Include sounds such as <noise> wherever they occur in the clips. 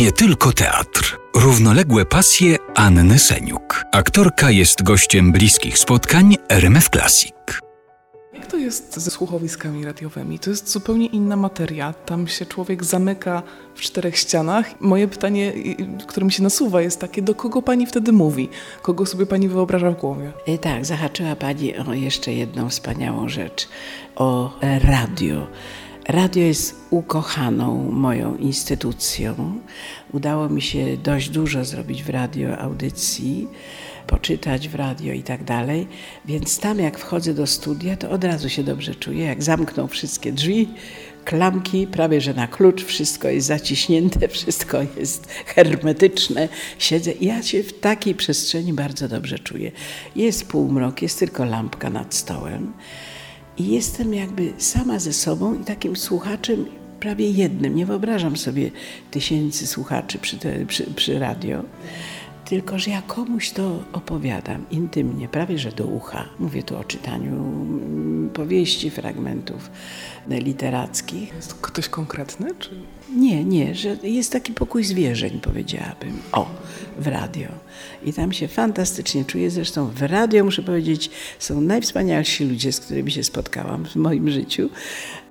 Nie tylko teatr. Równoległe pasje Anny Seniuk. Aktorka jest gościem bliskich spotkań RMF Classic. Jak to jest ze słuchowiskami radiowymi? To jest zupełnie inna materia. Tam się człowiek zamyka w czterech ścianach. Moje pytanie, które mi się nasuwa, jest takie: do kogo pani wtedy mówi? Kogo sobie pani wyobraża w głowie? I tak, zahaczyła pani o jeszcze jedną wspaniałą rzecz o radio. Radio jest ukochaną moją instytucją. Udało mi się dość dużo zrobić w radio audycji, poczytać w radio i tak dalej, więc tam jak wchodzę do studia, to od razu się dobrze czuję. Jak zamkną wszystkie drzwi, klamki, prawie że na klucz, wszystko jest zaciśnięte, <laughs> wszystko jest hermetyczne. Siedzę ja się w takiej przestrzeni bardzo dobrze czuję. Jest półmrok, jest tylko lampka nad stołem. I jestem jakby sama ze sobą i takim słuchaczem prawie jednym. Nie wyobrażam sobie tysięcy słuchaczy przy, te, przy, przy radio. Tylko, że ja komuś to opowiadam intymnie, prawie że do ucha. Mówię tu o czytaniu mm, powieści, fragmentów literackich. Jest ktoś konkretny? Czy... Nie, nie, że jest taki pokój zwierzeń, powiedziałabym. O, w radio. I tam się fantastycznie czuję. Zresztą w radio, muszę powiedzieć, są najwspanialsi ludzie, z którymi się spotkałam w moim życiu.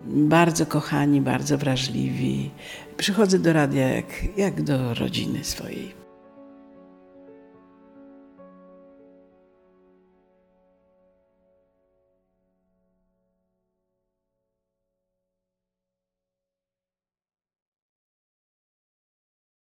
Bardzo kochani, bardzo wrażliwi. Przychodzę do radia jak, jak do rodziny swojej.